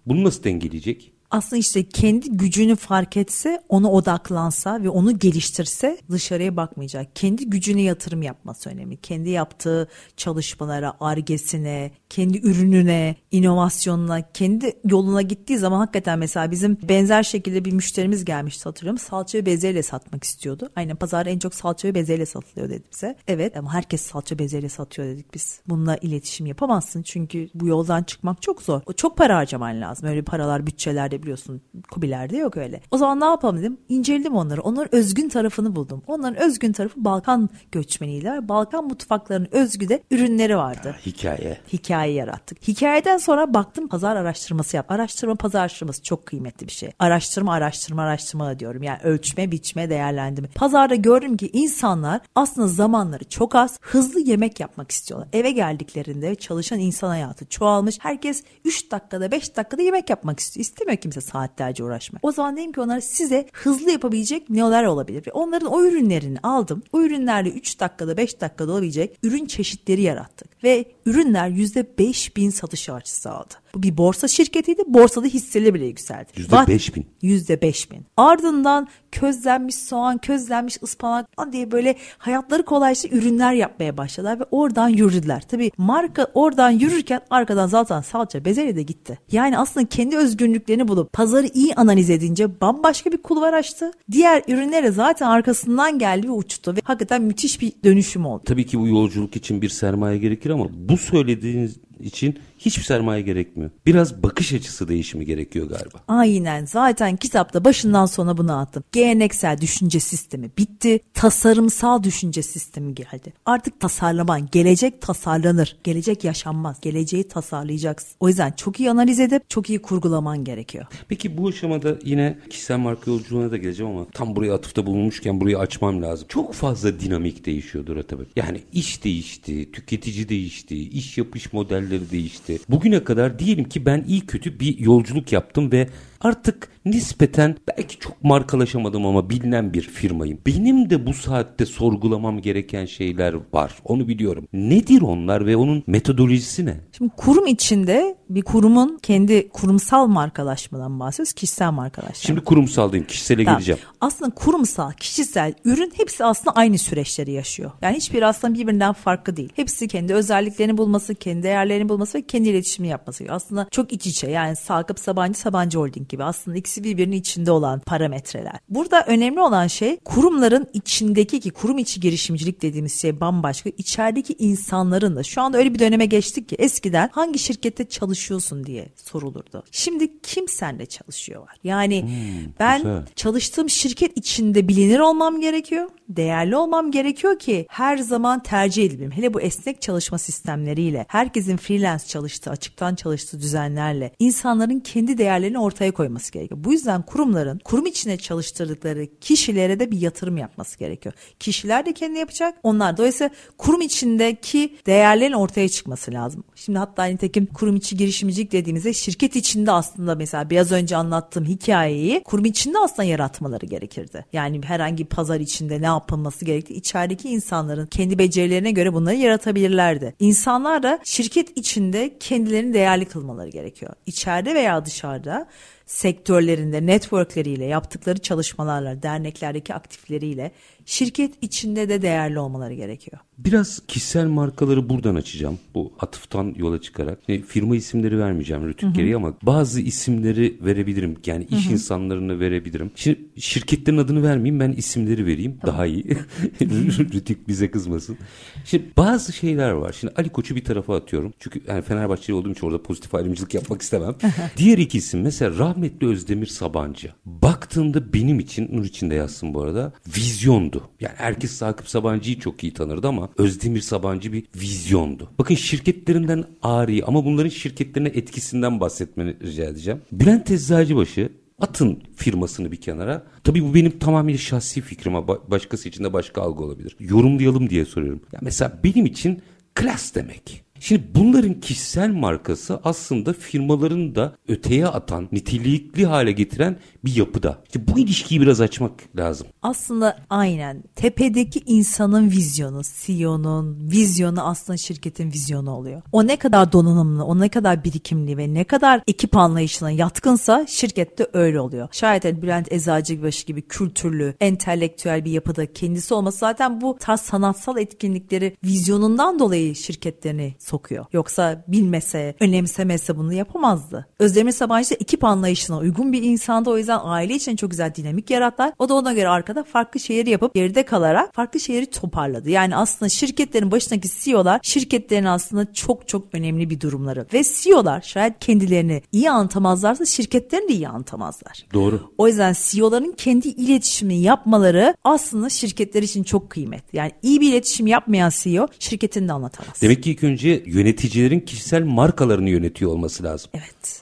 Bunu nasıl dengeleyecek? Aslında işte kendi gücünü fark etse, ona odaklansa ve onu geliştirse dışarıya bakmayacak. Kendi gücüne yatırım yapması önemli. Kendi yaptığı çalışmalara, argesine, kendi ürününe, inovasyonuna, kendi yoluna gittiği zaman hakikaten mesela bizim benzer şekilde bir müşterimiz gelmişti hatırlıyorum. Salça ve bezelye satmak istiyordu. Aynen pazarda en çok salça ve bezelye satılıyor dedi bize. Evet ama herkes salça bezelye satıyor dedik biz. Bununla iletişim yapamazsın çünkü bu yoldan çıkmak çok zor. Çok para harcaman lazım. Öyle paralar bütçelerde biliyorsun. Kubilerde yok öyle. O zaman ne yapalım dedim. İnceledim onları. Onların özgün tarafını buldum. Onların özgün tarafı Balkan göçmeniydiler. Balkan mutfaklarının özgü de ürünleri vardı. Hikaye. Hikaye yarattık. Hikayeden sonra baktım pazar araştırması yap. Araştırma pazar araştırması çok kıymetli bir şey. Araştırma araştırma araştırma diyorum. Yani ölçme, biçme, değerlendirme. Pazarda gördüm ki insanlar aslında zamanları çok az. Hızlı yemek yapmak istiyorlar. Eve geldiklerinde çalışan insan hayatı çoğalmış. Herkes 3 dakikada 5 dakikada yemek yapmak istiyor. İstemiyor kimse saatlerce uğraşmak. O zaman dedim ki onlara size hızlı yapabilecek neler olabilir? Ve onların o ürünlerini aldım. O ürünlerle 3 dakikada 5 dakikada olabilecek ürün çeşitleri yarattık. Ve ürünler %5 bin satış artışı aldı. Bu bir borsa şirketiydi. Borsada hisseleri bile yükseldi. %5 bin. %5 bin. Ardından közlenmiş soğan, közlenmiş ıspanak diye böyle hayatları kolaylaştı ürünler yapmaya başladılar ve oradan yürüdüler. Tabii marka oradan yürürken arkadan zaten salça bezelye de gitti. Yani aslında kendi özgünlüklerini bulup pazarı iyi analiz edince bambaşka bir kulvar açtı. Diğer ürünlere zaten arkasından geldi ve uçtu ve hakikaten müthiş bir dönüşüm oldu. Tabii ki bu yolculuk için bir sermaye gerekir ama bu söylediğiniz için hiçbir sermaye gerekmiyor. Biraz bakış açısı değişimi gerekiyor galiba. Aynen zaten kitapta başından sona bunu attım. Geleneksel düşünce sistemi bitti. Tasarımsal düşünce sistemi geldi. Artık tasarlaman, gelecek tasarlanır. Gelecek yaşanmaz. Geleceği tasarlayacaksın. O yüzden çok iyi analiz edip çok iyi kurgulaman gerekiyor. Peki bu aşamada yine kişisel marka yolculuğuna da geleceğim ama tam buraya atıfta bulunmuşken burayı açmam lazım. Çok fazla dinamik değişiyordur tabii. Yani iş değişti, tüketici değişti, iş yapış modelleri değişti. Bugüne kadar diyelim ki ben iyi kötü bir yolculuk yaptım ve artık nispeten belki çok markalaşamadım ama bilinen bir firmayım. Benim de bu saatte sorgulamam gereken şeyler var. Onu biliyorum. Nedir onlar ve onun metodolojisi ne? Şimdi kurum içinde bir kurumun kendi kurumsal markalaşmadan bahsediyoruz. Kişisel markalaşma. Şimdi kurumsaldayım. Kişisele Tamam. geleceğim. Aslında kurumsal, kişisel ürün hepsi aslında aynı süreçleri yaşıyor. Yani hiçbir aslında birbirinden farklı değil. Hepsi kendi özelliklerini bulması, kendi değerlerini bulması ve kendi iletişimi yapması. Aslında çok iç içe yani Sakıp Sabancı Sabancı Holding gibi aslında ikisi birbirinin içinde olan parametreler. Burada önemli olan şey kurumların içindeki ki kurum içi girişimcilik dediğimiz şey bambaşka. İçerideki insanların da şu anda öyle bir döneme geçtik ki eskiden hangi şirkette çalışıyorsun diye sorulurdu. Şimdi kim seninle çalışıyor var. Yani ben güzel. çalıştığım şirket içinde bilinir olmam gerekiyor. Değerli olmam gerekiyor ki her zaman tercih edileyim. Hele bu esnek çalışma sistemleriyle, herkesin freelance çalıştığı, açıktan çalıştığı düzenlerle insanların kendi değerlerini ortaya koyması gerekiyor. Bu yüzden kurumların kurum içine çalıştırdıkları kişilere de bir yatırım yapması gerekiyor. Kişiler de kendi yapacak. Onlar dolayısıyla kurum içindeki değerlerin ortaya çıkması lazım. Şimdi hatta nitekim kurum içi girişimcilik dediğimizde şirket içinde aslında mesela biraz önce anlattığım hikayeyi kurum içinde aslında yaratmaları gerekirdi. Yani herhangi pazar içinde ne yapılması gerektiği içerideki insanların kendi becerilerine göre bunları yaratabilirlerdi. İnsanlar da şirket içinde kendilerini değerli kılmaları gerekiyor. İçeride veya dışarıda sektörlerinde networkleriyle yaptıkları çalışmalarla derneklerdeki aktifleriyle şirket içinde de değerli olmaları gerekiyor. Biraz kişisel markaları buradan açacağım. Bu atıftan yola çıkarak. E, firma isimleri vermeyeceğim Rütük geriye ama bazı isimleri verebilirim. Yani iş insanlarını verebilirim. Şimdi şirketlerin adını vermeyeyim ben isimleri vereyim. Daha iyi. Rütük bize kızmasın. Şimdi bazı şeyler var. Şimdi Ali Koç'u bir tarafa atıyorum. Çünkü yani Fenerbahçeli olduğum için orada pozitif ayrımcılık yapmak istemem. Diğer iki isim mesela rahmetli Özdemir Sabancı. Baktığımda benim için Nur için de yazsın bu arada vizyondu. Yani herkes Sakıp Sabancı'yı çok iyi tanırdı ama Özdemir Sabancı bir vizyondu. Bakın şirketlerinden ari ama bunların şirketlerine etkisinden bahsetmeni rica edeceğim. Bülent Eczacıbaşı Atın firmasını bir kenara. Tabii bu benim tamamen şahsi fikrim başkası için de başka algı olabilir. Yorumlayalım diye soruyorum. Ya mesela benim için klas demek. Şimdi bunların kişisel markası aslında firmaların da öteye atan, nitelikli hale getiren bir yapıda. İşte bu ilişkiyi biraz açmak lazım. Aslında aynen tepedeki insanın vizyonu, CEO'nun vizyonu aslında şirketin vizyonu oluyor. O ne kadar donanımlı, o ne kadar birikimli ve ne kadar ekip anlayışına yatkınsa şirkette öyle oluyor. Şayet Bülent Eczacıbaşı gibi kültürlü, entelektüel bir yapıda kendisi olması zaten bu tarz sanatsal etkinlikleri vizyonundan dolayı şirketlerini sokuyor. Yoksa bilmese, önemsemese bunu yapamazdı. Özdemir Sabancı ekip anlayışına uygun bir insandı. O yüzden aile için çok güzel dinamik yarattılar. O da ona göre arkada farklı şeyleri yapıp geride kalarak farklı şeyleri toparladı. Yani aslında şirketlerin başındaki CEO'lar şirketlerin aslında çok çok önemli bir durumları. Ve CEO'lar şayet kendilerini iyi anlatamazlarsa şirketlerini de iyi anlatamazlar. Doğru. O yüzden CEO'ların kendi iletişimini yapmaları aslında şirketler için çok kıymetli. Yani iyi bir iletişim yapmayan CEO şirketini de anlatamaz. Demek ki ilk önce yöneticilerin kişisel markalarını yönetiyor olması lazım. Evet.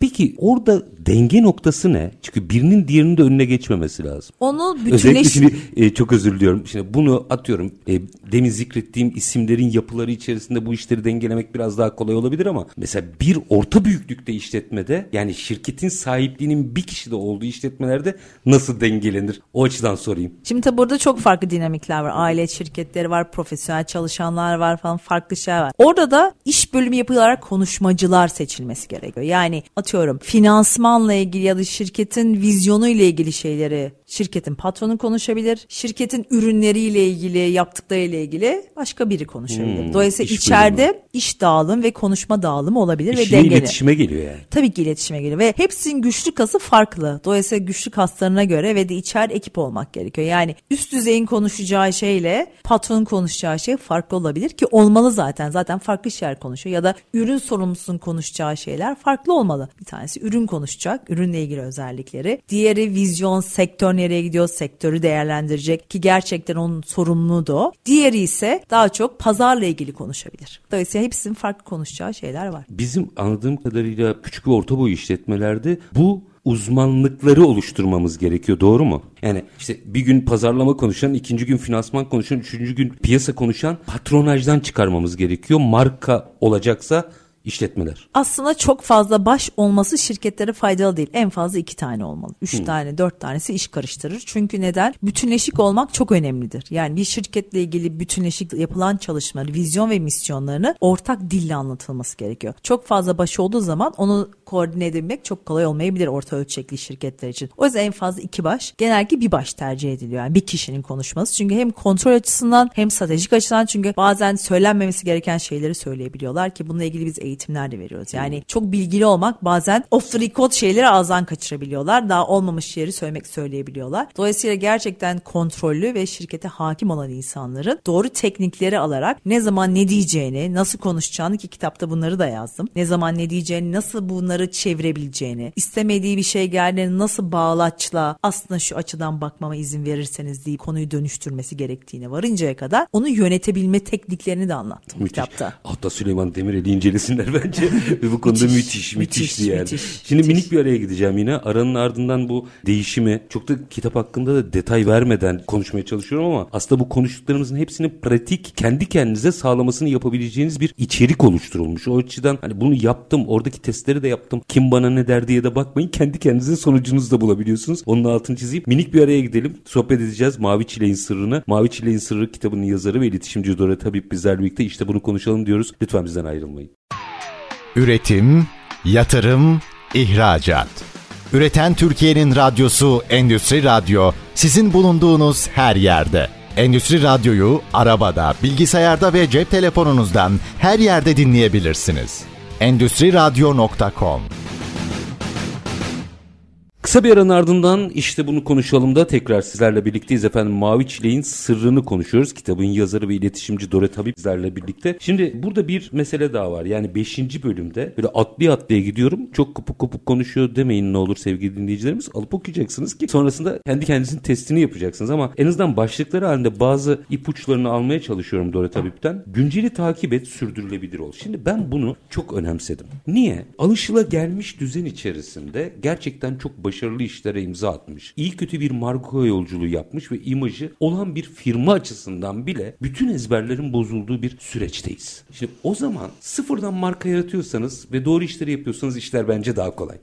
Peki orada denge noktası ne? Çünkü birinin diğerinin de önüne geçmemesi lazım. Onu Özellikle bütünleş... şimdi e, çok özür diliyorum. Şimdi bunu atıyorum. E, demin zikrettiğim isimlerin yapıları içerisinde bu işleri dengelemek biraz daha kolay olabilir ama mesela bir orta büyüklükte işletmede yani şirketin sahipliğinin bir kişide olduğu işletmelerde nasıl dengelenir? O açıdan sorayım. Şimdi tabi burada çok farklı dinamikler var. Aile şirketleri var, profesyonel çalışanlar var falan farklı şeyler var. Orada da iş bölümü yapılarak konuşmacılar seçilmesi gerekiyor. Yani atıyorum finansmanla ilgili ya da şirketin vizyonu ile ilgili şeyleri Şirketin patronu konuşabilir. Şirketin ürünleriyle ilgili, yaptıklarıyla ilgili başka biri konuşabilir. Hmm, Dolayısıyla iş içeride bölümü. iş dağılım ve konuşma dağılımı olabilir ve İşine dengeli. iletişime geliyor yani. Tabii ki iletişime geliyor ve hepsinin güçlü kası farklı. Dolayısıyla güçlü kaslarına göre ve de içeride ekip olmak gerekiyor. Yani üst düzeyin konuşacağı şeyle patronun konuşacağı şey farklı olabilir ki olmalı zaten. Zaten farklı şeyler konuşuyor ya da ürün sorumlusunun konuşacağı şeyler farklı olmalı. Bir tanesi ürün konuşacak, ürünle ilgili özellikleri. Diğeri vizyon, sektör nereye gidiyor, sektörü değerlendirecek ki gerçekten onun sorumluluğu da o. Diğeri ise daha çok pazarla ilgili konuşabilir. Dolayısıyla hepsinin farklı konuşacağı şeyler var. Bizim anladığım kadarıyla küçük ve orta boy işletmelerde bu uzmanlıkları oluşturmamız gerekiyor doğru mu? Yani işte bir gün pazarlama konuşan, ikinci gün finansman konuşan, üçüncü gün piyasa konuşan patronajdan çıkarmamız gerekiyor. Marka olacaksa işletmeler. Aslında çok fazla baş olması şirketlere faydalı değil. En fazla iki tane olmalı. Üç tane, dört tanesi iş karıştırır. Çünkü neden? Bütünleşik olmak çok önemlidir. Yani bir şirketle ilgili bütünleşik yapılan çalışmaları, vizyon ve misyonlarını ortak dille anlatılması gerekiyor. Çok fazla baş olduğu zaman onu koordine edebilmek çok kolay olmayabilir orta ölçekli şirketler için. O yüzden en fazla iki baş, genellikle bir baş tercih ediliyor. Yani bir kişinin konuşması. Çünkü hem kontrol açısından hem stratejik açıdan çünkü bazen söylenmemesi gereken şeyleri söyleyebiliyorlar ki bununla ilgili biz eğitimler de veriyoruz. Yani çok bilgili olmak bazen off the record şeyleri ağızdan kaçırabiliyorlar. Daha olmamış şeyleri söylemek söyleyebiliyorlar. Dolayısıyla gerçekten kontrollü ve şirkete hakim olan insanların doğru teknikleri alarak ne zaman ne diyeceğini, nasıl konuşacağını ki kitapta bunları da yazdım. Ne zaman ne diyeceğini, nasıl bunları çevirebileceğini, istemediği bir şey geldiğinde nasıl bağlaçla aslında şu açıdan bakmama izin verirseniz diye konuyu dönüştürmesi gerektiğine varıncaya kadar onu yönetebilme tekniklerini de anlattım Müthiş. kitapta. Hatta Süleyman Demirel'i incelesinler bence. Bu konuda Müthiş, müthiş, müthiş, müthiş, yani. müthiş, Şimdi müthiş. minik bir araya gideceğim yine. Aranın ardından bu değişimi çok da kitap hakkında da detay vermeden konuşmaya çalışıyorum ama aslında bu konuştuklarımızın hepsinin pratik kendi kendinize sağlamasını yapabileceğiniz bir içerik oluşturulmuş. O açıdan hani bunu yaptım, oradaki testleri de yaptım. Kim bana ne der diye de bakmayın. Kendi kendinizin sonucunuzu da bulabiliyorsunuz. Onun altını çizeyim. Minik bir araya gidelim. Sohbet edeceğiz. Mavi Çileğin Sırrını. Mavi Çileğin Sırrı kitabının yazarı ve iletişimci Dora Tabip bizlerle birlikte. İşte bunu konuşalım diyoruz. Lütfen bizden ayrılmayın. Üretim, yatırım, ihracat. Üreten Türkiye'nin radyosu Endüstri Radyo sizin bulunduğunuz her yerde. Endüstri Radyo'yu arabada, bilgisayarda ve cep telefonunuzdan her yerde dinleyebilirsiniz. Endüstri Radyo.com Kısa bir aranın ardından işte bunu konuşalım da tekrar sizlerle birlikteyiz efendim. Mavi Çileğin sırrını konuşuyoruz. Kitabın yazarı ve iletişimci Dore Tabip bizlerle birlikte. Şimdi burada bir mesele daha var. Yani 5. bölümde böyle atlaya atlaya gidiyorum. Çok kopuk kopuk konuşuyor demeyin ne olur sevgili dinleyicilerimiz. Alıp okuyacaksınız ki sonrasında kendi kendinizin testini yapacaksınız. Ama en azından başlıkları halinde bazı ipuçlarını almaya çalışıyorum Dore Tabip'ten. Günceli takip et sürdürülebilir ol. Şimdi ben bunu çok önemsedim. Niye? Alışıla gelmiş düzen içerisinde gerçekten çok başarılı işlere imza atmış. İyi kötü bir marka yolculuğu yapmış ve imajı olan bir firma açısından bile bütün ezberlerin bozulduğu bir süreçteyiz. Şimdi o zaman sıfırdan marka yaratıyorsanız ve doğru işleri yapıyorsanız işler bence daha kolay.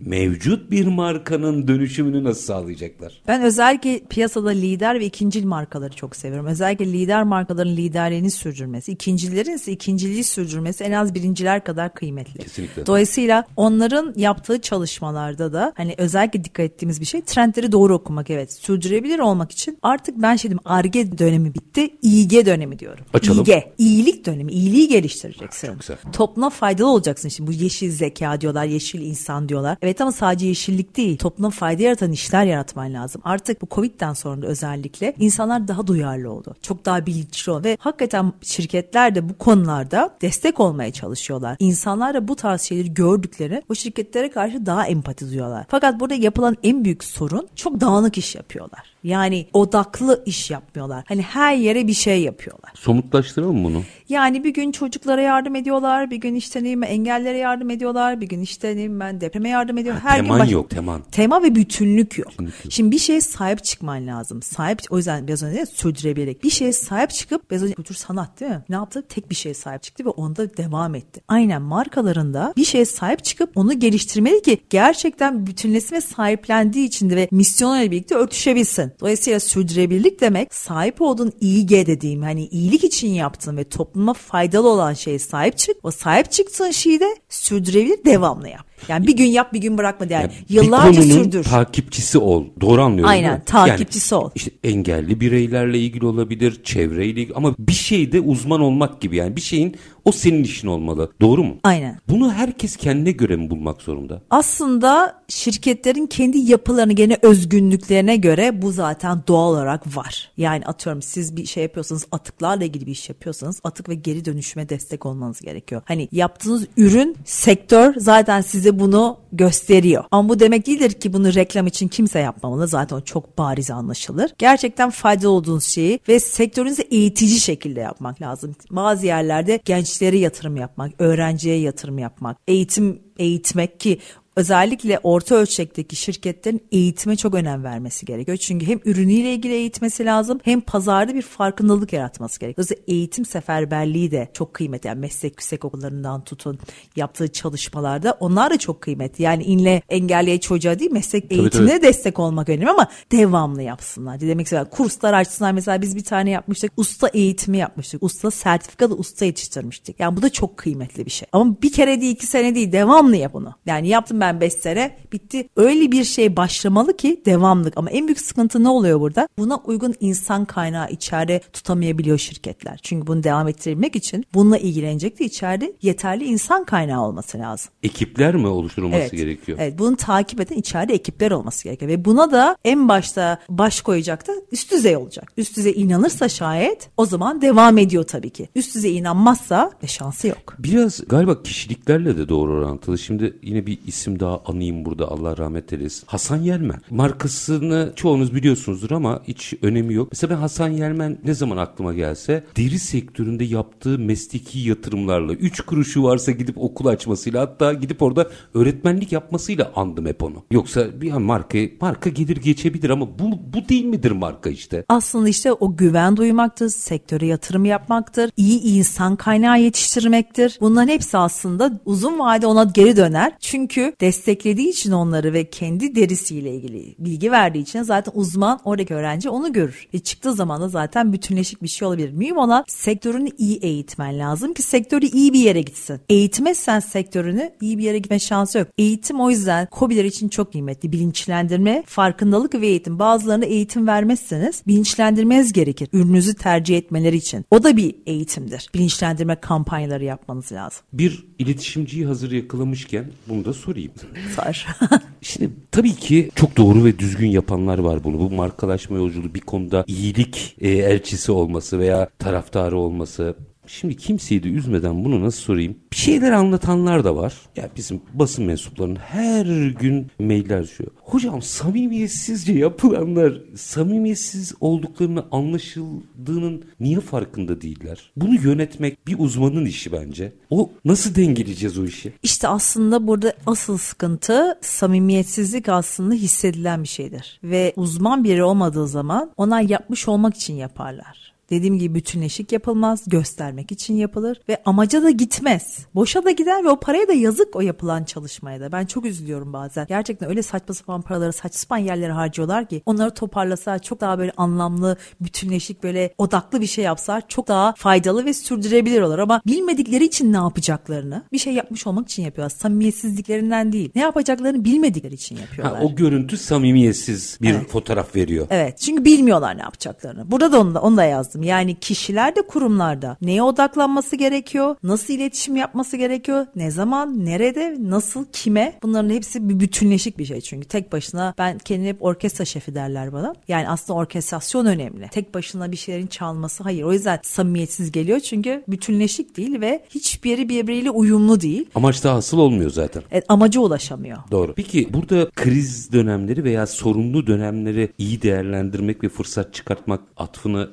Mevcut bir markanın dönüşümünü nasıl sağlayacaklar? Ben özellikle piyasada lider ve ikincil markaları çok seviyorum. Özellikle lider markaların liderliğini sürdürmesi, ikincilerin ise ikinciliği sürdürmesi en az birinciler kadar kıymetli. Kesinlikle. Dolayısıyla onların yaptığı çalışmalarda da hani özellikle dikkat ettiğimiz bir şey trendleri doğru okumak evet. Sürdürebilir olmak için artık ben şey dedim ARGE dönemi bitti. İG dönemi diyorum. Açalım. İG. iyilik dönemi. İyiliği geliştireceksin. Çok güzel. Topluma faydalı olacaksın. Şimdi bu yeşil zeka diyorlar, yeşil insan diyorlar. Evet ama sadece yeşillik değil. Topluma fayda yaratan işler yaratman lazım. Artık bu Covid'den sonra da özellikle insanlar daha duyarlı oldu. Çok daha bilinçli oldu ve hakikaten şirketler de bu konularda destek olmaya çalışıyorlar. İnsanlar da bu tarz şeyleri gördükleri o şirketlere karşı daha empati duyuyorlar. Fakat burada yapılan en büyük sorun çok dağınık iş yapıyorlar. Yani odaklı iş yapmıyorlar. Hani her yere bir şey yapıyorlar. Somutlaştıralım bunu. Yani bir gün çocuklara yardım ediyorlar, bir gün işte neyim engellere yardım ediyorlar, bir gün işte neyim ben depreme yardım ediyor. Her gün teman baş- yok, teman. Tema ve bütünlük yok. Bütünlük yok. Şimdi bir şeye sahip çıkman lazım. Sahip o yüzden biraz önce sürdürebilerek bir şeye sahip çıkıp biraz önce kültür sanat değil mi? Ne yaptı? Tek bir şeye sahip çıktı ve onda devam etti. Aynen markalarında bir şeye sahip çıkıp onu geliştirmeli ki gerçekten bütünleşme ve sahiplendiği için de ve misyonuyla birlikte örtüşebilsin. Dolayısıyla sürdürülebilirlik demek sahip olduğun iyi dediğim hani iyilik için yaptığın ve topluma faydalı olan şeye sahip çık. O sahip çıktığın şeyi de sürdürebilir devamlı yap. Yani bir gün yap bir gün bırakma yani. Yani Yıllarca bir sürdür. takipçisi ol. Doğru anlıyorum Aynen, takipçisi yani, ol. İşte engelli bireylerle ilgili olabilir, çevreyle ilgili ama bir şeyde uzman olmak gibi yani bir şeyin o senin işin olmalı. Doğru mu? Aynen. Bunu herkes kendine göre mi bulmak zorunda? Aslında şirketlerin kendi yapılarını gene özgünlüklerine göre bu zaten doğal olarak var. Yani atıyorum siz bir şey yapıyorsanız atıklarla ilgili bir iş yapıyorsanız atık ve geri dönüşüme destek olmanız gerekiyor. Hani yaptığınız ürün sektör zaten size bunu gösteriyor. Ama bu demek değildir ki bunu reklam için kimse yapmamalı. Zaten o çok bariz anlaşılır. Gerçekten faydalı olduğunuz şeyi ve sektörünüzü eğitici şekilde yapmak lazım. Bazı yerlerde gençlere yatırım yapmak, öğrenciye yatırım yapmak, eğitim eğitmek ki özellikle orta ölçekteki şirketlerin eğitime çok önem vermesi gerekiyor. Çünkü hem ürünüyle ilgili eğitmesi lazım hem pazarda bir farkındalık yaratması gerekiyor. Dolayısıyla eğitim seferberliği de çok kıymetli. Yani meslek yüksek okullarından tutun yaptığı çalışmalarda onlar da çok kıymetli. Yani inle engelliye çocuğa değil meslek eğitimine tabii. destek olmak önemli ama devamlı yapsınlar. Demek istiyorum kurslar açsınlar. Mesela biz bir tane yapmıştık. Usta eğitimi yapmıştık. Usta sertifikalı usta yetiştirmiştik. Yani bu da çok kıymetli bir şey. Ama bir kere değil iki sene değil devamlı yap bunu. Yani yaptım ben 5 sene bitti. Öyle bir şey başlamalı ki devamlık. Ama en büyük sıkıntı ne oluyor burada? Buna uygun insan kaynağı içeride tutamayabiliyor şirketler. Çünkü bunu devam ettirmek için bununla ilgilenecek de içeride yeterli insan kaynağı olması lazım. Ekipler mi oluşturulması Evet. gerekiyor? Evet, bunu takip eden içeride ekipler olması gerekiyor ve buna da en başta baş koyacak da üst düzey olacak. Üst düzey inanırsa şayet o zaman devam ediyor tabii ki. Üst düzey inanmazsa e, şansı yok. Biraz galiba kişiliklerle de doğru orantılı. Şimdi yine bir isim daha anayım burada Allah rahmet eylesin. Hasan Yelmen. Markasını çoğunuz biliyorsunuzdur ama hiç önemi yok. Mesela ben Hasan Yelmen ne zaman aklıma gelse deri sektöründe yaptığı mesleki yatırımlarla 3 kuruşu varsa gidip okul açmasıyla hatta gidip orada öğretmenlik yapmasıyla andım hep onu. Yoksa bir an marka, marka gelir geçebilir ama bu, bu değil midir marka işte? Aslında işte o güven duymaktır, sektöre yatırım yapmaktır, iyi insan kaynağı yetiştirmektir. Bunların hepsi aslında uzun vade ona geri döner. Çünkü desteklediği için onları ve kendi derisiyle ilgili bilgi verdiği için zaten uzman oradaki öğrenci onu görür. Ve çıktığı zaman da zaten bütünleşik bir şey olabilir. Mühim olan sektörünü iyi eğitmen lazım ki sektörü iyi bir yere gitsin. Eğitmezsen sektörünü iyi bir yere gitme şansı yok. Eğitim o yüzden KOBİ'ler için çok kıymetli. Bilinçlendirme, farkındalık ve eğitim. Bazılarına eğitim vermezseniz bilinçlendirmeniz gerekir. Ürününüzü tercih etmeleri için. O da bir eğitimdir. Bilinçlendirme kampanyaları yapmanız lazım. Bir iletişimciyi hazır yakalamışken bunu da sorayım. Sar. Şimdi tabii ki çok doğru ve düzgün yapanlar var bunu. Bu markalaşma yolculuğu bir konuda iyilik e, elçisi olması veya taraftarı olması. Şimdi kimseyi de üzmeden bunu nasıl sorayım? Bir şeyler anlatanlar da var. Ya bizim basın mensuplarının her gün mailler düşüyor. Hocam samimiyetsizce yapılanlar samimiyetsiz olduklarını anlaşıldığının niye farkında değiller? Bunu yönetmek bir uzmanın işi bence. O nasıl dengeleyeceğiz o işi? İşte aslında burada asıl sıkıntı samimiyetsizlik aslında hissedilen bir şeydir. Ve uzman biri olmadığı zaman onlar yapmış olmak için yaparlar. Dediğim gibi bütünleşik yapılmaz, göstermek için yapılır ve amaca da gitmez. Boşa da gider ve o paraya da yazık o yapılan çalışmaya da. Ben çok üzülüyorum bazen. Gerçekten öyle saçma sapan paraları saçma sapan yerlere harcıyorlar ki onları toparlasa çok daha böyle anlamlı, bütünleşik böyle odaklı bir şey yapsalar çok daha faydalı ve sürdürebilir olur ama bilmedikleri için ne yapacaklarını bir şey yapmış olmak için yapıyorlar. Samimiyetsizliklerinden değil. Ne yapacaklarını bilmedikleri için yapıyorlar. Ha, o görüntü samimiyetsiz bir Evet. fotoğraf veriyor. Evet çünkü bilmiyorlar ne yapacaklarını. Burada da onu da, onu da yazdım. Yani kişiler de kurumlarda neye odaklanması gerekiyor? Nasıl iletişim yapması gerekiyor? Ne zaman, nerede, nasıl, kime? Bunların hepsi bir bütünleşik bir şey çünkü. Tek başına ben kendime hep orkestra şefi derler bana. Yani aslında orkestrasyon önemli. Tek başına bir şeylerin çalması hayır. O yüzden samimiyetsiz geliyor çünkü bütünleşik değil ve hiçbiri birbiriyle uyumlu değil. Amaç da hasıl olmuyor zaten. Evet, amaca ulaşamıyor. Doğru. Peki burada kriz dönemleri veya sorunlu dönemleri iyi değerlendirmek ve fırsat çıkartmak atfını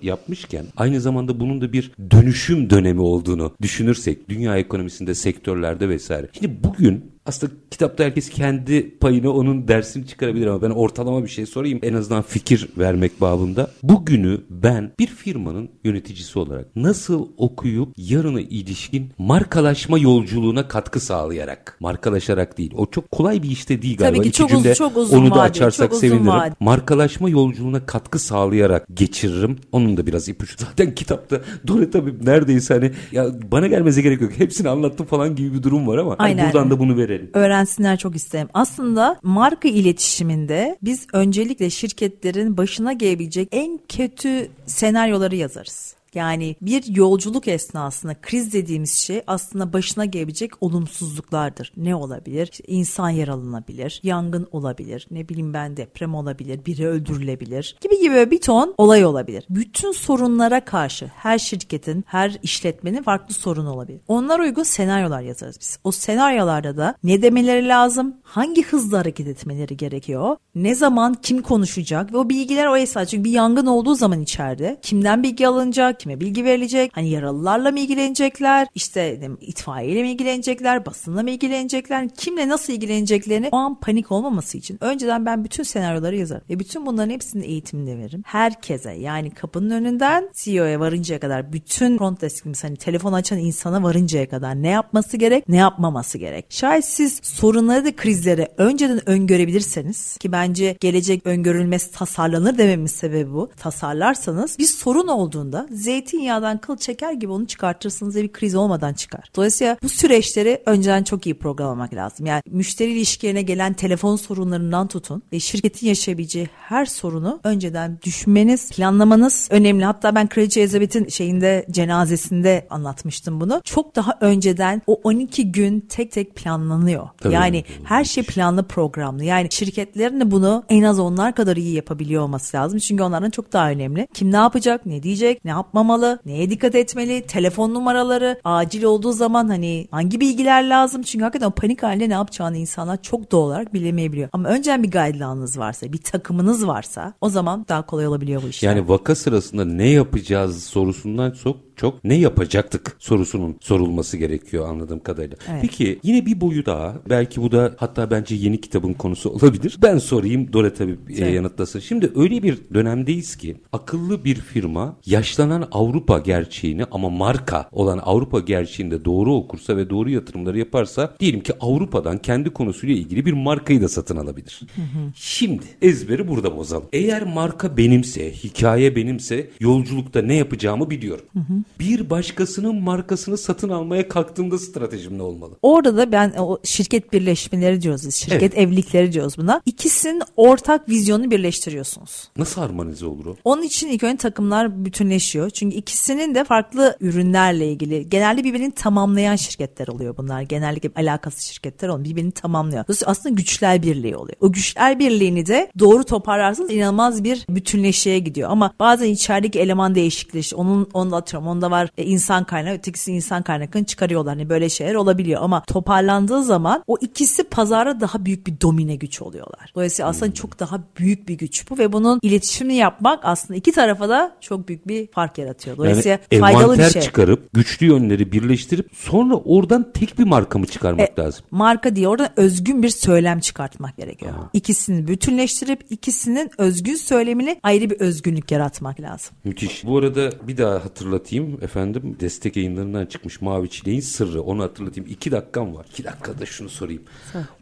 yapmışken aynı zamanda bunun da bir dönüşüm dönemi olduğunu düşünürsek dünya ekonomisinde sektörlerde vesaire. Şimdi bugün aslında kitapta herkes kendi payını onun dersini çıkarabilir ama ben ortalama bir şey sorayım en azından fikir vermek babında. Bugünü ben bir firmanın yöneticisi olarak nasıl okuyup yarına ilişkin markalaşma yolculuğuna katkı sağlayarak markalaşarak değil. O çok kolay bir işte değil galiba. Tabii ki İki çok uz- cümle çok uzun onu da vadeli, açarsak çok sevinirim. vadeli. Markalaşma yolculuğuna katkı sağlayarak geçiririm. Onun da biraz ipucu. Zaten kitapta Dore tabii neredeyse hani ya bana gelmeze gerek yok. Hepsini anlattım falan gibi bir durum var ama hani Aynen. buradan da bunu verelim. Öğrenelim. Öğrensinler çok isterim. Aslında marka iletişiminde biz öncelikle şirketlerin başına gelebilecek en kötü senaryoları yazarız. Yani bir yolculuk esnasında kriz dediğimiz şey aslında başına gelebilecek olumsuzluklardır. Ne olabilir? İşte insan yaralanabilir, yangın olabilir, ne bileyim ben deprem olabilir, biri öldürülebilir gibi gibi bir ton olay olabilir. Bütün sorunlara karşı her şirketin, her işletmenin farklı sorun olabilir. Onlar uygun senaryolar yazarız biz. O senaryolarda da ne demeleri lazım, hangi hızla hareket etmeleri gerekiyor, ne zaman kim konuşacak ve o bilgiler o esas. Çünkü bir yangın olduğu zaman içeride kimden bilgi alınacak, kime bilgi verilecek? Hani yaralılarla mı ilgilenecekler? İşte itfaiyeyle mi ilgilenecekler? Basınla mı ilgilenecekler? Kimle nasıl ilgileneceklerini o an panik olmaması için önceden ben bütün senaryoları yazarım. Ve bütün bunların hepsini eğitimini veririm. Herkese yani kapının önünden CEO'ya varıncaya kadar bütün front deskimiz hani telefon açan insana varıncaya kadar ne yapması gerek ne yapmaması gerek. Şayet siz sorunları da krizleri önceden öngörebilirseniz ki bence gelecek öngörülmesi tasarlanır dememin sebebi bu. Tasarlarsanız bir sorun olduğunda Z zeytinyağından kıl çeker gibi onu çıkartırsınız ve bir kriz olmadan çıkar. Dolayısıyla bu süreçleri önceden çok iyi programlamak lazım. Yani müşteri ilişkilerine gelen telefon sorunlarından tutun ve şirketin yaşayabileceği her sorunu önceden düşünmeniz, planlamanız önemli. Hatta ben Kraliçe Elizabeth'in şeyinde cenazesinde anlatmıştım bunu. Çok daha önceden o 12 gün tek tek planlanıyor. Tabii yani her şey planlı programlı. Yani şirketlerin de bunu en az onlar kadar iyi yapabiliyor olması lazım. Çünkü onların çok daha önemli. Kim ne yapacak, ne diyecek, ne yapmamalı yapmamalı, neye dikkat etmeli, telefon numaraları, acil olduğu zaman hani hangi bilgiler lazım? Çünkü hakikaten panik halinde ne yapacağını insanlar çok doğal olarak bilemeyebiliyor. Ama önceden bir guideline'ınız varsa, bir takımınız varsa o zaman daha kolay olabiliyor bu işler. Yani vaka sırasında ne yapacağız sorusundan çok çok ne yapacaktık sorusunun sorulması gerekiyor anladığım kadarıyla. Evet. Peki yine bir boyu daha belki bu da hatta bence yeni kitabın konusu olabilir. Ben sorayım Dore tabii evet. yanıtlasın. Şimdi öyle bir dönemdeyiz ki akıllı bir firma yaşlanan Avrupa gerçeğini ama marka olan Avrupa gerçeğinde doğru okursa ve doğru yatırımları yaparsa diyelim ki Avrupa'dan kendi konusuyla ilgili bir markayı da satın alabilir. Hı hı. Şimdi ezberi burada bozalım. Eğer marka benimse, hikaye benimse yolculukta ne yapacağımı biliyorum. Hı hı bir başkasının markasını satın almaya kalktığımda stratejim ne olmalı? Orada da ben o şirket birleşmeleri diyoruz biz. Şirket evet. evlilikleri diyoruz buna. İkisinin ortak vizyonunu birleştiriyorsunuz. Nasıl harmonize olur o? Onun için ilk önce takımlar bütünleşiyor. Çünkü ikisinin de farklı ürünlerle ilgili genelde birbirini tamamlayan şirketler oluyor bunlar. Genellikle alakası şirketler oluyor. Birbirini tamamlıyor. Dolayısıyla aslında güçler birliği oluyor. O güçler birliğini de doğru toparlarsanız inanılmaz bir bütünleşeye gidiyor. Ama bazen içerideki eleman değişikliği onun onu atıyorum onda var e, insan kaynağı ötekisi insan kaynakını çıkarıyorlar. Hani böyle şeyler olabiliyor ama toparlandığı zaman o ikisi pazara daha büyük bir domine güç oluyorlar. Dolayısıyla aslında hmm. çok daha büyük bir güç bu ve bunun iletişimini yapmak aslında iki tarafa da çok büyük bir fark yaratıyor. Dolayısıyla yani faydalı bir şey. çıkarıp güçlü yönleri birleştirip sonra oradan tek bir marka mı çıkarmak e, lazım? Marka diye oradan özgün bir söylem çıkartmak gerekiyor. Aha. İkisini bütünleştirip ikisinin özgün söylemini ayrı bir özgünlük yaratmak lazım. Müthiş. Bu arada bir daha hatırlatayım efendim destek yayınlarından çıkmış Mavi Çileğin Sırrı. Onu hatırlatayım. İki dakikam var. İki dakikada şunu sorayım.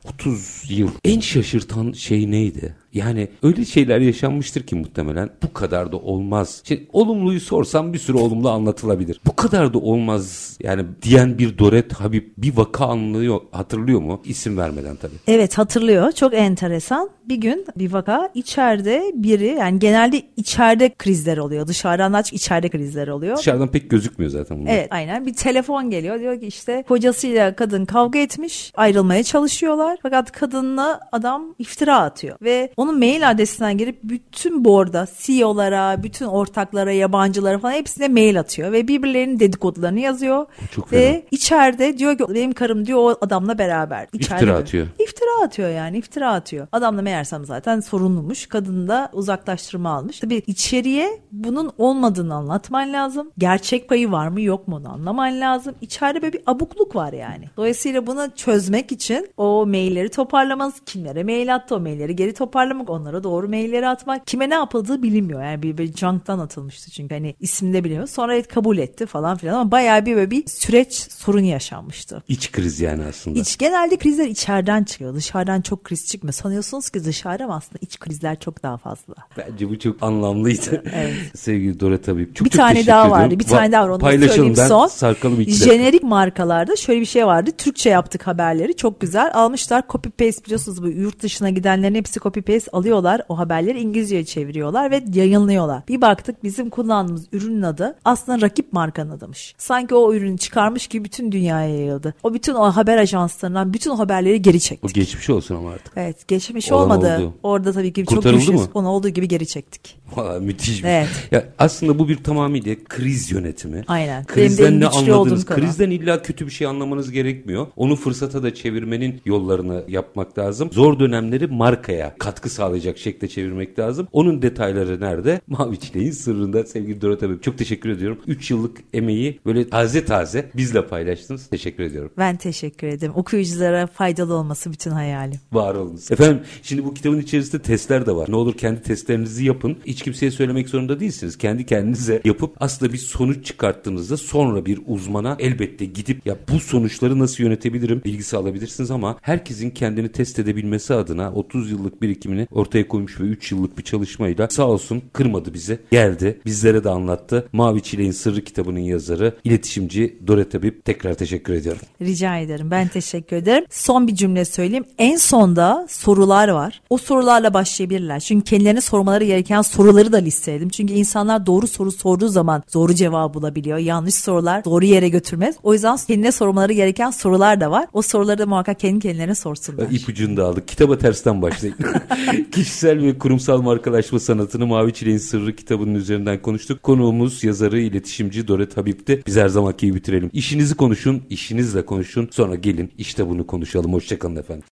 30 yıl. En şaşırtan şey neydi? Yani öyle şeyler yaşanmıştır ki muhtemelen bu kadar da olmaz. Şimdi olumluyu sorsam bir sürü olumlu anlatılabilir. Bu kadar da olmaz yani diyen bir Doret Habib bir vaka anlıyor hatırlıyor mu? İsim vermeden tabii. Evet hatırlıyor. Çok enteresan. Bir gün bir vaka içeride biri yani genelde içeride krizler oluyor. Dışarıdan aç içeride krizler oluyor. Dışarıdan pek gözükmüyor zaten bunlar. Evet aynen. Bir telefon geliyor. Diyor ki işte kocasıyla kadın kavga etmiş. Ayrılmaya çalışıyorlar. Fakat kadınla adam iftira atıyor. Ve onun mail adresinden girip bütün borda CEO'lara, bütün ortaklara, yabancılara falan hepsine mail atıyor ve birbirlerinin dedikodularını yazıyor. Çok ve fena. içeride diyor ki benim karım diyor o adamla beraber. İçeride iftira atıyor. İftira atıyor yani iftira atıyor. Adamla meğersem zaten sorunlumuş. Kadın da uzaklaştırma almış. Tabii içeriye bunun olmadığını anlatman lazım. Gerçek payı var mı yok mu onu anlaman lazım. İçeride böyle bir abukluk var yani. Dolayısıyla bunu çözmek için o mailleri toparlamanız, kimlere mail attı o mailleri geri toparlamak, onlara doğru mailleri atmak. Kime ne yapıldığı bilinmiyor. Yani bir, bir junk'tan atılmıştı çünkü hani isimde bilmiyor. Sonra kabul etti falan filan ama bayağı bir böyle bir süreç sorunu yaşanmıştı. İç kriz yani aslında. İç genelde krizler içeriden çıkıyor. Dışarıdan çok kriz çıkmıyor. Sanıyorsunuz ki dışarıda ama aslında iç krizler çok daha fazla. Bence bu çok anlamlıydı. Evet. Sevgili Dora tabii. Çok, bir çok tane daha ediyorum. vardı. Bir tane daha var. Onu Paylaşalım söyleyeyim ben son. sarkalım içine. Jenerik markalarda şöyle bir şey vardı. Türkçe yaptık haberleri. Çok güzel. Almışlar copy paste biliyorsunuz bu yurt dışına gidenlerin hepsi copy paste alıyorlar. O haberleri İngilizceye çeviriyorlar ve yayınlıyorlar. Bir baktık bizim kullandığımız ürünün adı aslında rakip markanın adıymış. Sanki o ürünü çıkarmış gibi bütün dünyaya yayıldı. O bütün o haber ajanslarından bütün haberleri geri çektik. O geçmiş olsun ama artık. Evet geçmiş Olan olmadı. oldu. Orada tabii ki çok Kurtarıldı güçlüyüz. mı? Onu olduğu gibi geri çektik. Valla müthiş Evet. Ya aslında bu bir tamamıyla kriz yönetimi. Aynen. Krizden en ne anladınız? Krizden illa kötü bir şey anlamanız gerekmiyor. Onu fırsata da çevirmenin yollarını yapmak lazım. Zor dönemleri markaya katkı sağlayacak şekilde çevirmek lazım. Onun detayları nerede? Mavi Çileğin sırrında sevgili Dorot abi. Çok teşekkür ediyorum. 3 yıllık emeği böyle taze taze bizle paylaştınız. Teşekkür ediyorum. Ben teşekkür ederim. Okuyuculara faydalı olması bütün hayalim. Var olunuz. Efendim şimdi bu kitabın içerisinde testler de var. Ne olur kendi testlerinizi yapın. Hiç kimseye söylemek zorunda değilsiniz. Kendi kendinize yapıp aslında bir sonuç çıkarttığınızda sonra bir uzmana elbette gidip ya bu sonuçları nasıl yönetebilirim bilgisi alabilirsiniz ama herkesin kendini test edebilmesi adına 30 yıllık birikimini ortaya koymuş ve 3 yıllık bir çalışmayla sağ olsun kırmadı bizi. Geldi. Bizlere de anlattı. Mavi Çileğin Sırrı kitabının yazarı, iletişimci Dore Tabip. Tekrar teşekkür ediyorum. Rica ederim. Ben teşekkür ederim. Son bir cümle söyleyeyim. En sonda sorular var. O sorularla başlayabilirler. Çünkü kendilerine sormaları gereken soruları da listeledim. Çünkü insanlar doğru soru sorduğu zaman doğru cevabı bulabiliyor. Yanlış sorular doğru yere götürmez. O yüzden kendine sormaları gereken sorular da var. O soruları da muhakkak kendi kendilerine sorsunlar. İpucunu da aldık. Kitaba tersten başlayın. Kişisel ve kurumsal markalaşma sanatını Mavi Çileğin Sırrı kitabının üzerinden konuştuk. Konuğumuz yazarı, iletişimci Dore Tabip'ti. Biz her zamanki gibi bitirelim. İşinizi konuşun, işinizle konuşun. Sonra gelin işte bunu konuşalım. Hoşçakalın efendim.